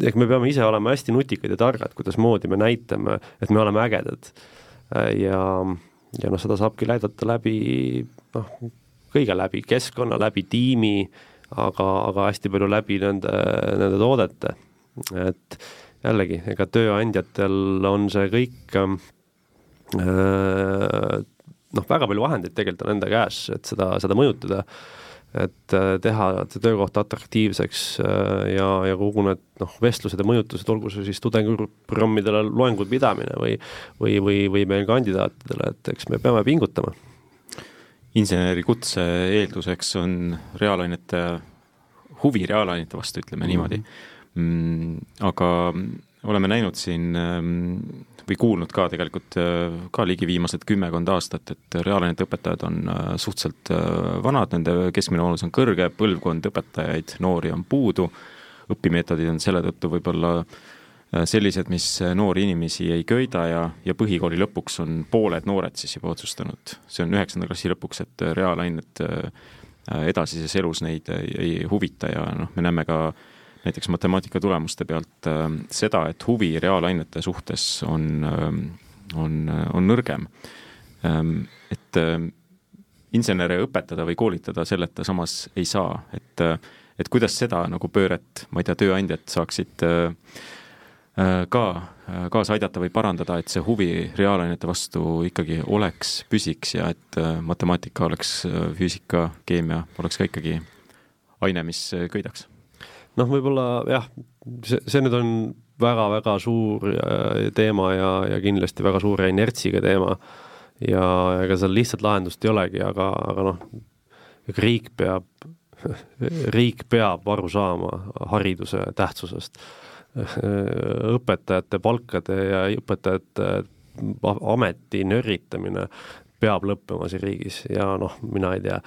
ehk me peame ise olema hästi nutikad ja targad, kuidasmoodi me näitame, et me oleme ägedad. ja, ja noh, seda saabki näidata läbi noh, kõige läbi keskkonna, läbi tiimi, aga, aga hästi palju läbi nende, nende toodete. et jällegi, ega tööandjatel on see kõik ähm, noh, väga palju vahendeid tegelikult on enda käes, et seda, seda mõjutada et äh, teha see töökoht atraktiivseks äh, ja, ja kogu need noh, vestlused ja mõjutused, olgu see siis tudengiprogrammidele loengud pidamine või või, või, või meil kandidaatidele, et eks me peame pingutama. Insenerikutse eelduseks on reaalainete, huvi reaalainete vastu, ütleme niimoodi mm. aga oleme näinud siin ähm, või kuulnud ka tegelikult äh, ka ligi viimased kümmekond aastat, et reaalainete õpetajad on äh, suhteliselt äh, vanad, nende keskmine vanus on kõrge, põlvkond õpetajaid, noori on puudu, õpimeetodid on selle tõttu võib-olla sellised, mis noori inimesi ei köida ja, ja põhikooli lõpuks on pooled noored siis juba otsustanud, see on üheksanda klassi lõpuks, et reaalained edasises elus neid ei, huvita ja noh, me näeme ka äh, näiteks matemaatika tulemuste pealt äh, seda, et huvi reaalainete suhtes on, äh, on, on nõrgem. Ähm, et äh, insenere õpetada või koolitada selleta samas ei saa, et, et kuidas seda nagu pööret, ma ei tea, tööandjad saaksid ka kaasa aidata või parandada, et see huvi reaalainete vastu ikkagi oleks, püsiks ja et matemaatika oleks, füüsika, keemia oleks ka ikkagi aine, mis köidaks noh, võib-olla jah, see, see nüüd on väga-väga suur äh, teema ja, ja kindlasti väga suure inertsiga teema. ja ega seal lihtsat lahendust ei olegi, aga, aga noh, riik peab, riik peab aru saama hariduse tähtsusest. õpetajate palkade ja õpetajate ameti nörritamine peab lõppema siin riigis ja noh, mina ei tea,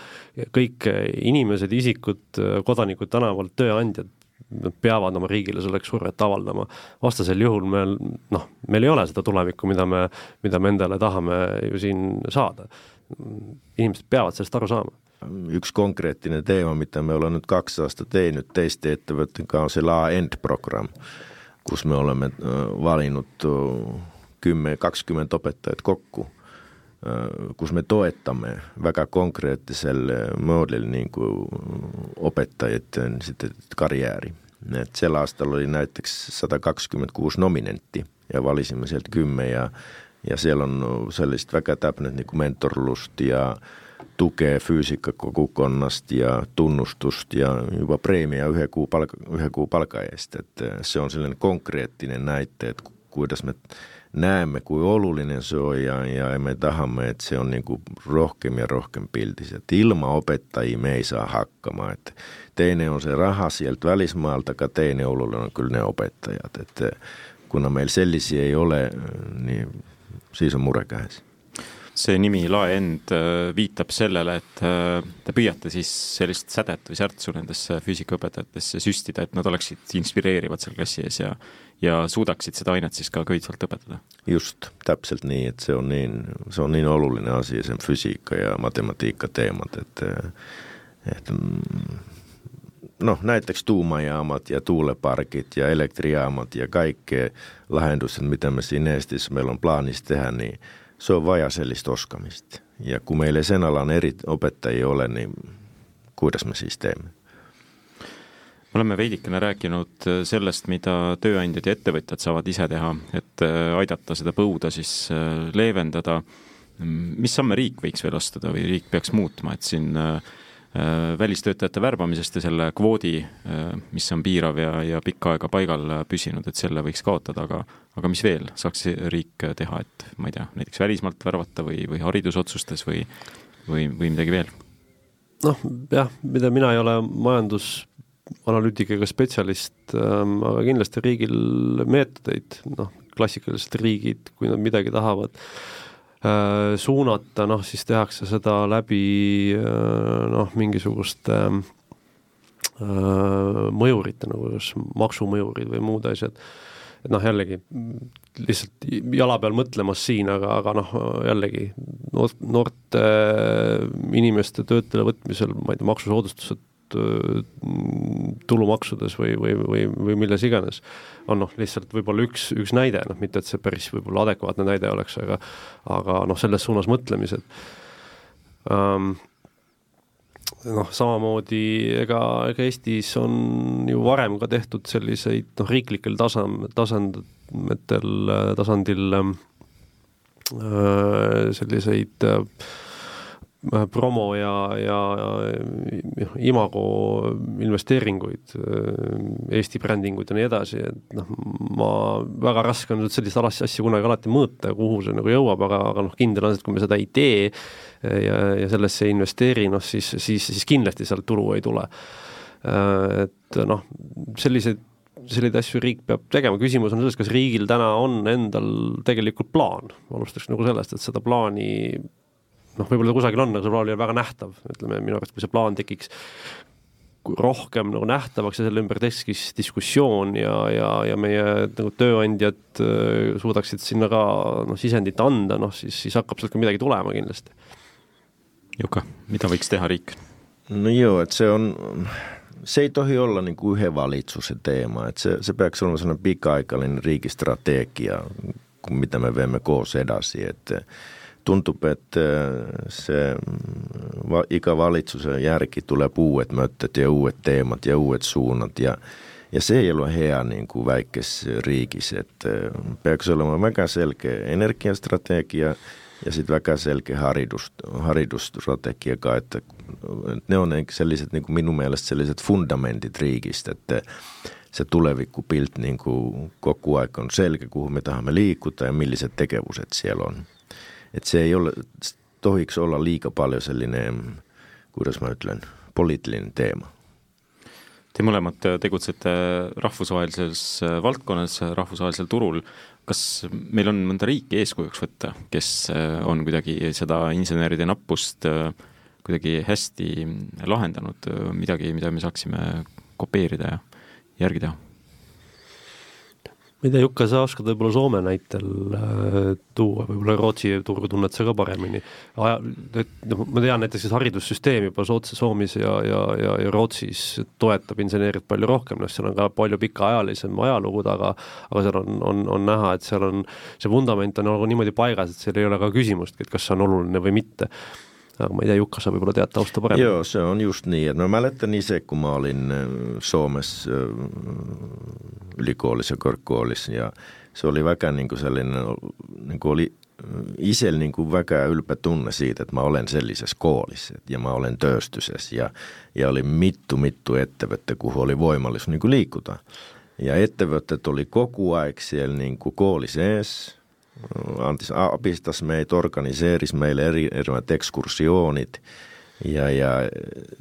kõik inimesed, isikud, kodanikud tänavalt, tööandjad nad peavad oma riigile selleks survet avaldama. vastasel juhul meil noh, meil ei ole seda tulevikku, mida me, mida me endale tahame ju siin saada. inimesed peavad sellest aru saama üks konkreetne teema, mida me oleme nüüd kaks aastat teinud teiste ettevõtetega, on see LA-End programm, kus me oleme äh, valinud äh, kümme, kakskümmend õpetajat kokku Äh, kus me toetame väga konkreettisel moodlil niin kuin opettajien sitten karjääri. Et sel aastal oli näiteks 126 nominentti ja valisimme sieltä kymmenen ja, ja siellä on sellaista väga täpnet niin kuin mentorlust ja tukee fysiikkakokukonnasta ja tunnustusta ja jopa preemia yhden kuu, palka, yhden kuu palkaeesta. Se on sellainen konkreettinen näitte, että kuidas me näemme, kuin olullinen se on ja, ja me tahamme, että se on niin kuin rohkeammin ja rohkeammin piltis. Että ilman opettajia me ei saa hakkamaan. Että teine on se raha sieltä välismaalta, ka teine olullinen on kyllä ne opettajat. Että kuna meillä sellisiä ei ole, niin siis on mure käes see nimi Laeend äh, viitab sellele, et äh, te püüate siis sellist sädet või särtsu nendesse füüsikaõpetajatesse süstida, et nad oleksid inspireerivad seal klassi ees ja ja suudaksid seda ainet siis ka köitsvalt õpetada. just, täpselt nii, et see on nii, see on nii oluline asi, see on füüsika ja matematiika teemad, et et noh, näiteks tuumajaamad ja tuuleparkid ja elektrijaamad ja kaikki lahendused, mitä me siinä Eestissä meillä on plaanis tehdä, niin se on vaja sellist oskamista. Ja kun meillä sen alan eri opettajia ole, niin kuidas me siis teemme? me oleme veidikene rääkinud äh, sellest, mida tööandjad ja ettevõtjad saavad ise teha, et äh, aidata seda põuda siis äh, leevendada. mis samme riik võiks veel astuda või riik peaks muutma, et siin välistöötajate värbamisest ja selle kvoodi, mis on piirav ja, ja pikka aega paigal püsinud, et selle võiks kaotada, aga aga mis veel saaks riik teha, et ma ei tea, näiteks välismaalt värvata või, või haridusotsustes või, või, või midagi veel? noh, jah, mida mina ei ole majandus analüütikaga spetsialist ähm,, aga kindlasti riigil meetodeid, noh, klassikalised riigid, kui nad midagi tahavad äh, suunata, noh siis tehakse seda läbi äh, noh, mingisuguste äh, mõjurite nagu kas maksumõjurid või muud asjad. et noh, jällegi lihtsalt jala peal mõtlemas siin, aga, aga noh, jällegi noort, noorte inimeste töötele võtmisel, ma ei tea, maksusoodustused Äh, tulumaksudes või, või, või, või milles iganes, on noh, lihtsalt võib-olla üks, üks näide, noh mitte, et see päris võib-olla adekvaatne näide oleks, aga aga noh, selles suunas mõtlemised. Um, noh, samamoodi ega, ega Eestis on ju varem ka tehtud selliseid noh, riiklikel tasand, tasanditel, tasandil ähm, selliseid promo ja, ja, ja imago investeeringuid, Eesti brändinguid ja nii edasi, et noh, ma, väga raske on sellist asja kunagi alati mõõta, kuhu see nagu jõuab, aga, aga noh, kindel on see, et kui me seda ei tee ja, ja sellesse ei investeeri, noh siis, siis, siis kindlasti sealt tulu ei tule. Et noh, selliseid selliseid asju riik peab tegema, küsimus on selles, kas riigil täna on endal tegelikult plaan, alustaks nagu sellest, et seda plaani noh, võib-olla kusagil on, aga see plaan ei ole väga nähtav, ütleme minu arust, kui see plaan tekiks rohkem nagu nähtavaks ja selle ümber tekiks diskussioon ja, ja, ja meie nagu tööandjad äh, suudaksid sinna ka noh, sisendit anda, noh siis, siis hakkab sealt ka midagi tulema kindlasti. Juka, mida võiks teha riik? no joo, et see on, se ei tohi olla niin kuin yhden valitsusen teema, että se, se peaks olla sellainen pitkäaikainen riikistrategia, mitä me viemme koos edasi, että tuntuu, että se ikä valitsusen järki tulee uudet möttöt ja uudet teemat ja uudet suunnat ja ja se ei ole hea niin kuin väikkes riikis, että peaks olema väga selkeä energiastrategia ja sitten väga selkeä haridus, haridusstrategia, että ne on selliset niin kuin minun mielestä selliset fundamentit riikistä, että se tulevikkupilt niin kuin koko ajan on selkeä, kuhu me tahamme liikuta ja milliset tekevukset siellä on että se ei ole, tohiks olla liiga paljon sellainen, kuidas ma ütlen, poliitiline teema. Te mõlemad tegutsete rahvusvahelises valdkonnas, rahvusvahelisel turul. kas meil on mõnda riiki eeskujuks võtta, kes on kuidagi seda inseneride nappust kuidagi hästi lahendanud, midagi, mida me saaksime kopeerida ja järgi teha? Ma ei tea, Jukka, sa oskad võib-olla Soome näitel äh, tuua, võib-olla Rootsi turgu tunned sa ka paremini. aja, et noh, ma tean näiteks, et haridussüsteem juba Sootsi, Soomes ja, ja, ja, ja Rootsis toetab inseneeriat palju rohkem, noh, seal on ka palju pikaajalisem ajalugu taga, aga seal on, on, on näha, et seal on, see vundament on nagu niimoodi paigas, et seal ei ole ka küsimustki, et kas see on oluline või mitte aga ma ei tea, Jukka, sa võib-olla tead tausta paremini. Joo, se on just niin. mä mäletän itse, kun mä olin Suomessa ylikoolissa ja korkeakoolissa ja se oli väga niin kuin sellainen, niin kuin oli itsellä niin kuin väga ylpeä tunne siitä, että mä olen sellisessä koolissa ja mä olen tööstysessä ja, ja oli mittu mittu ettevöttä, kun oli voimallisuus niin kuin liikuta. Ja ettevöttet oli koko ajan siellä niin kuin koolisees, antis apistas meitä, organiseeris meille eri, erilaiset ekskursioonit ja, ja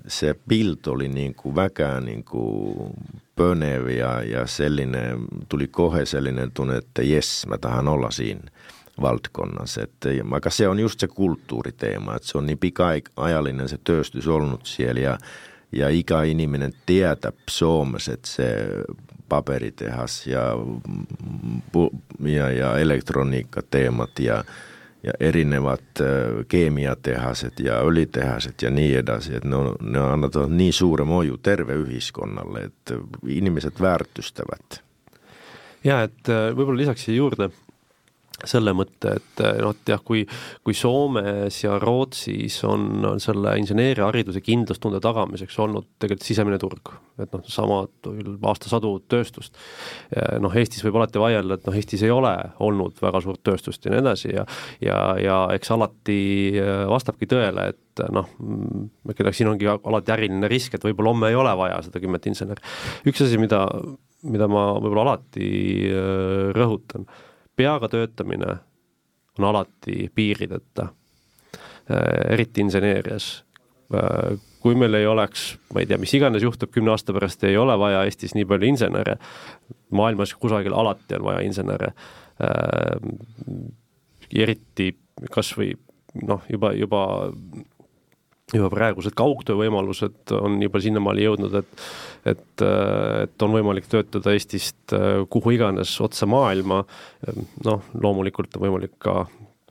se pilt oli niin kuin väkää niin kuin pönev ja, ja sellainen, tuli kohe sellainen tunne, että jes, mä tahan olla siinä valtkonnassa. Että, vaikka se on just se kulttuuriteema, että se on niin pika-ajallinen se tööstys ollut siellä ja, ja ikäiniminen tietää Suomessa, että se paperitehas ja, ja, ja elektroniikkateemat ja, ja erinevat keemiatehaset ja öljytehaset ja niin edasi, että ne, on, ne on annetaan niin suure moju terve ühiskonnalle, että inimesed väärtustavat. ja et võib-olla lisaks siia juurde selle mõtte, et noh, et jah, kui, kui Soomes ja Rootsis on, on selle inseneeriahariduse kindlustunde tagamiseks olnud tegelikult sisemine turg, et noh, sama aastasadu tööstust, noh, Eestis võib alati vaielda, et noh, Eestis ei ole olnud väga suurt tööstust ja nii edasi ja ja, ja eks alati äh, vastabki tõele, et noh, kelleks siin ongi alati äriline risk, et võib-olla homme ei ole vaja seda kümmet inseneri. üks asi, mida, mida ma võib-olla alati rõhutan peaga töötamine on alati piirideta, äh, eriti inseneerias. Äh, kui meil ei oleks, ma ei tea, mis iganes juhtub kümne aasta pärast, ei ole vaja Eestis nii palju insenere, maailmas kusagil alati on vaja insenere, äh, eriti kas või noh, juba, juba juba praegused kaugtöövõimalused on juba sinnamaale jõudnud, et et, et on võimalik töötada Eestist kuhu iganes otse maailma, noh, loomulikult on võimalik ka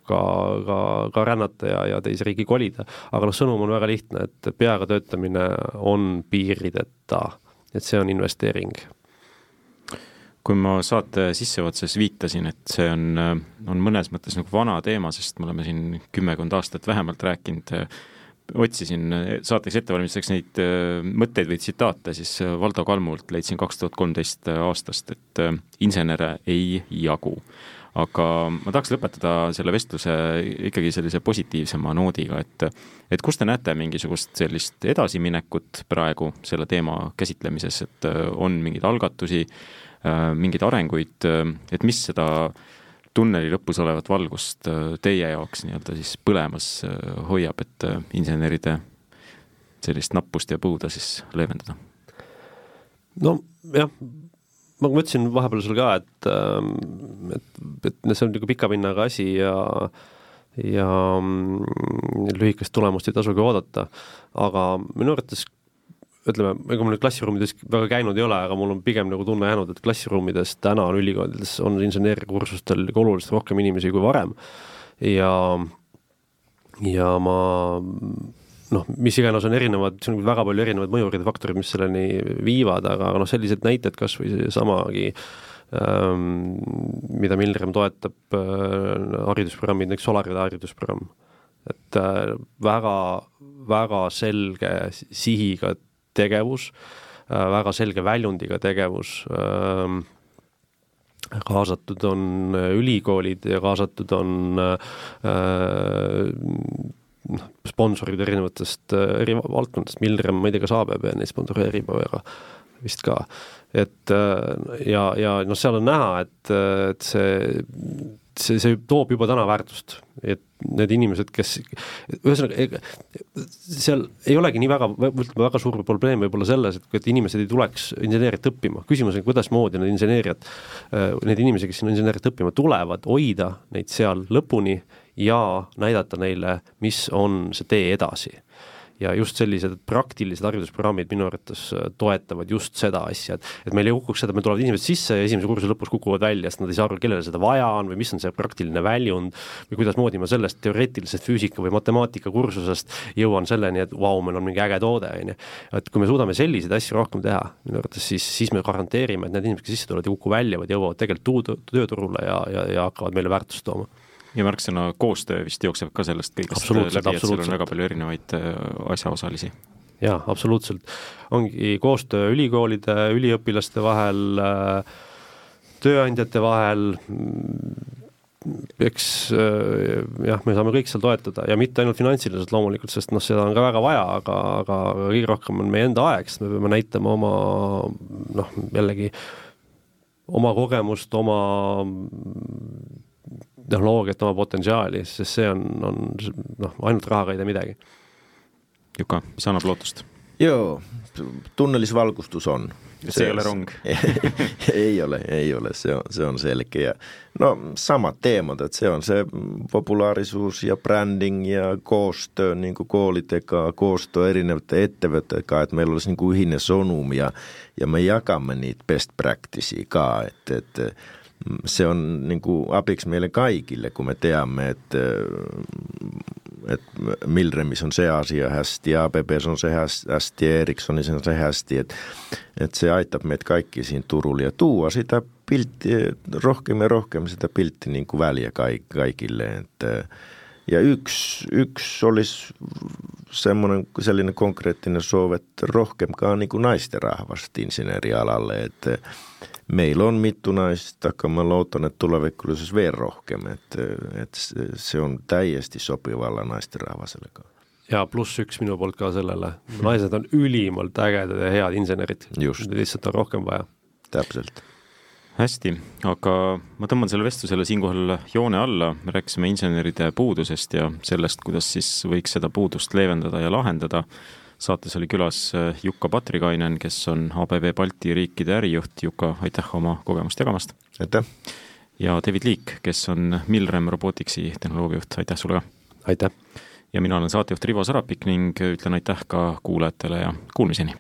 ka, ka, ka rännata ja, ja teise riigi kolida, aga noh, sõnum on väga lihtne, et peaga töötamine on piirideta, et see on investeering. Kui ma saate sissejuhatuses viitasin, et see on, on mõnes mõttes nagu vana teema, sest me oleme siin kümmekond aastat vähemalt rääkinud otsisin saateks ettevalmistuseks neid äh, mõtteid või tsitaate, siis äh, Valdo Kalmult leidsin kaks tuhat kolmteist aastast, et äh, insenere ei jagu. aga ma tahaks lõpetada selle vestluse ikkagi sellise positiivsema noodiga, et et kus te näete mingisugust sellist edasiminekut praegu selle teema käsitlemises, et on mingeid algatusi, mingeid arenguid, et mis seda tunneli lõpus olevat valgust teie jaoks nii-öelda siis põlemas hoiab, et inseneride sellist nappust ja põuda siis leevendada? no jah, ma mõtlesin vahepeal sulle ka, et, ähm, et, et see on nagu pika vinnaga asi ja ja mm, lühikest tulemust ei tasugi oodata, aga minu arvates ütleme, ega ma nüüd klassiruumides väga käinud ei ole, aga mul on pigem nagu tunne jäänud, et klassiruumides täna on ülikoolides on inseneeriakursustel oluliselt rohkem inimesi kui varem ja ja ma noh, mis iganes on erinevad, see on väga palju erinevaid mõjureid ja faktoreid, mis selleni viivad, aga noh, sellised näited kas või seesamagi ähm, mida Milrem toetab äh,, haridusprogrammid, näiteks Solaride haridusprogramm. et äh, väga, väga selge sihiga tegevus äh,, väga selge väljundiga tegevus äh,, kaasatud on ülikoolid ja kaasatud on äh, noh, sponsorid erinevatest äh, eri valdkondadest, Milrem, ma ei tea, kas ABB neid sponsoreerib, aga vist ka. et äh, ja, ja noh, seal on näha, et, et see, see, see toob juba täna väärtust, et need inimesed, kes, ühesõnaga, seal ei olegi nii väga, ütleme väga suur probleem võib-olla selles, et, et inimesed ei tuleks inseneeriat õppima, küsimus on, kuidasmoodi need inseneeriat, äh, need inimesed, kes sinna inseneeriat õppima tulevad, hoida neid seal lõpuni ja näidata neile, mis on see tee edasi. Ja just sellised praktilised haridusprogrammid minu arvates äh, toetavad just seda asja, et et meil ei kukuks seda, meil tulevad inimesed sisse ja esimese kursuse lõpus kukuvad välja, sest nad ei saa aru, kellele seda vaja on või mis on see praktiline väljund või kuidasmoodi ma sellest teoreetilisest füüsika või matemaatika kursusest jõuan selleni, et vau, meil on mingi äge toode, on ju. et kui me suudame selliseid asju rohkem teha, minu arvates siis, siis me garanteerime, et need inimesed, kes sisse tulevad, ei kuku välja, vaid jõuavad tegelikult tööturule ja, ja, ja hakkavad meile väärtust tooma ja märksõna koostöö vist jookseb ka sellest kõigest läbi, et seal on väga palju erinevaid äh, asjaosalisi. jaa, absoluutselt. ongi koostöö ülikoolide, üliõpilaste vahel, äh, tööandjate vahel, eks äh, jah, me saame kõik seal toetada ja mitte ainult finantsiliselt loomulikult, sest noh, seda on ka väga vaja, aga, aga kõige rohkem on meie enda aeg, sest me peame näitama oma noh, jällegi oma kogemust, oma tehnoloogiat, oma potentsiaali, sest see on, on noh, ainult rahaga ei tee midagi. Juka, mis annab lootust? joo, tunnelis valgustus on. see ei ole rong ei ole, ei ole, see on, see on selge ja no samad teemad, et see on see populaarisuus ja bränding ja koostöö niin kuin koolidega, koostöö erinevate ettevõtetega, et meil olisi niin kuin ühine sõnum ja ja me jagamme niitä best practice'i ka, et, et se on niin kuin apiks meille kaikille, kun me teemme, että, että Milremis on se asia hästi, ABB on se hästi, Ericsson on se hästi, että, että se aittaa meitä kaikki siinä Turulla. Ja tuua sitä piltti, rohkeammin rohkeammin sitä piltti niin kuin väliä kaikille, että ja yksi, yksi olisi semmoinen sellainen konkreettinen sov, että rohkeamkaan niin kuin naisten rahvasti insinöörialalle, että meillä on mittunaista, mä luotan, että tulevaisuudessa vielä rohkeammin, että, että se on täiesti sopivalla naisten rahvaselle ja pluss üks minu poolt ka sellele, naised on ülimalt ägedad ja head insenerid, lihtsalt on rohkem vaja. täpselt. Hästi, aga ma tõmban selle vestlusele siinkohal joone alla, me rääkisime inseneride puudusest ja sellest, kuidas siis võiks seda puudust leevendada ja lahendada. Saates oli külas äh, Jukka Patrikainen, kes on ABB Balti riikide ärijuht. Juka, aitäh oma kogemust jagamast! aitäh! ja David Liik, kes on Milrem Roboticsi tehnoloogiajuht, aitäh sulle ka! aitäh! ja mina olen saatejuht Rivo Sarapik ning ütlen aitäh ka kuulajatele ja kuulmiseni!